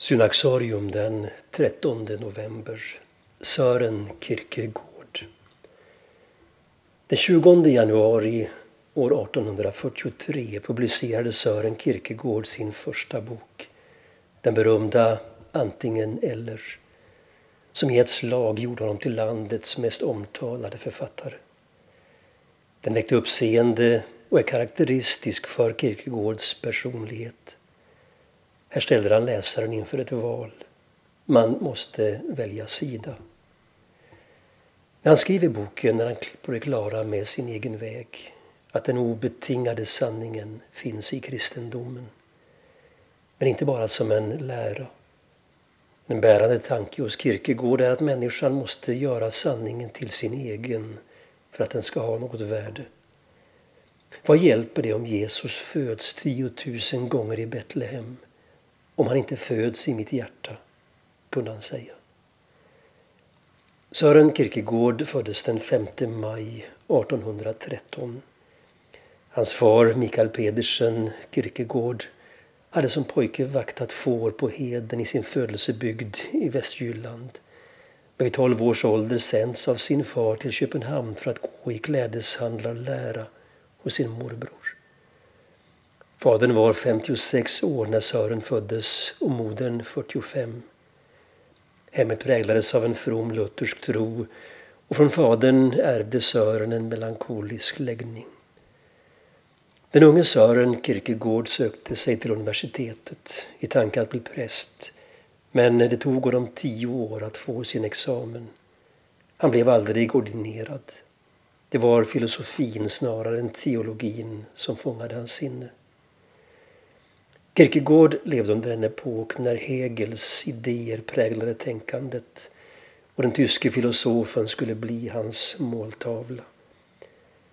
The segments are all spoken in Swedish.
Synaxarium den 13 november. Sören Kierkegaard. Den 20 januari år 1843 publicerade Sören Kierkegaard sin första bok. Den berömda Antingen eller som i ett slag gjorde honom till landets mest omtalade författare. Den väckte uppseende och är karaktäristisk för Kierkegaards personlighet. Här ställer han läsaren inför ett val. Man måste välja sida. När han skriver boken är han på det klara med sin egen väg. Att den obetingade sanningen finns i kristendomen. Men inte bara som en lära. En bärande tanke hos Kierkegaard är att människan måste göra sanningen till sin egen för att den ska ha något värde. Vad hjälper det om Jesus föds tiotusen gånger i Betlehem om han inte föds i mitt hjärta, kunde han säga. Sören Kierkegaard föddes den 5 maj 1813. Hans far Mikael Pedersen Kierkegaard hade som pojke vaktat får på heden i sin födelsebygd i Västjylland. Men vid 12 års ålder sänds av sin far till Köpenhamn för att gå i klädeshandlarlära hos sin morbror. Fadern var 56 år när Sören föddes och modern 45. Hemmet präglades av en from luthersk tro och från fadern ärvde Sören en melankolisk läggning. Den unge Sören Kierkegaard sökte sig till universitetet i tanke att bli präst men det tog honom tio år att få sin examen. Han blev aldrig ordinerad. Det var filosofin snarare än teologin som fångade hans sinne. Kierkegaard levde under en epok när Hegels idéer präglade tänkandet och den tyske filosofen skulle bli hans måltavla.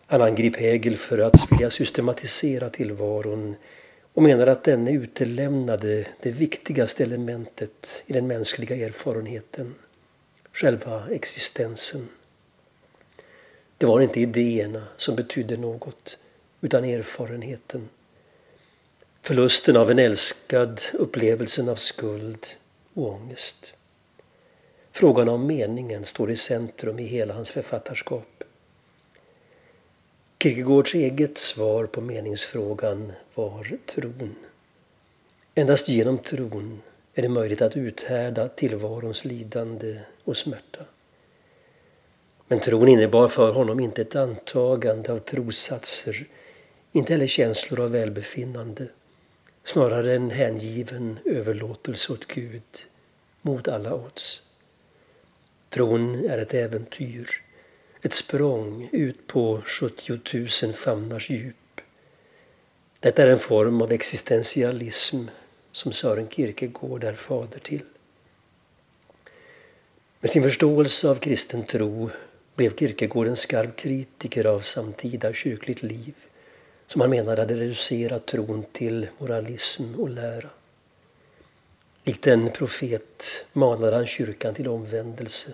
Han angrep Hegel för att vilja systematisera tillvaron och menade att denne utelämnade det viktigaste elementet i den mänskliga erfarenheten, själva existensen. Det var inte idéerna som betydde något, utan erfarenheten. Förlusten av en älskad, upplevelsen av skuld och ångest. Frågan om meningen står i centrum i hela hans författarskap. Kierkegaards eget svar på meningsfrågan var tron. Endast genom tron är det möjligt att uthärda tillvarons lidande och smärta. Men tron innebar för honom inte ett antagande av trossatser, inte heller känslor av välbefinnande snarare en hängiven överlåtelse åt Gud mot alla odds. Tron är ett äventyr, ett språng ut på 70 000 famnars djup. Detta är en form av existentialism som Sören Kierkegaard är fader till. Med sin förståelse av kristen tro blev Kierkegaard en skarp kritiker av samtida kyrkligt liv som han menade hade reducerat tron till moralism och lära. Likt en profet manade han kyrkan till omvändelse.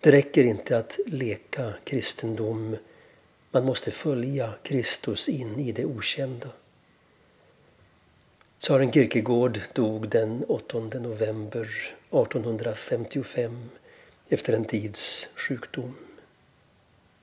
Det räcker inte att leka kristendom. Man måste följa Kristus in i det okända. Sören Kierkegaard dog den 8 november 1855 efter en tids sjukdom.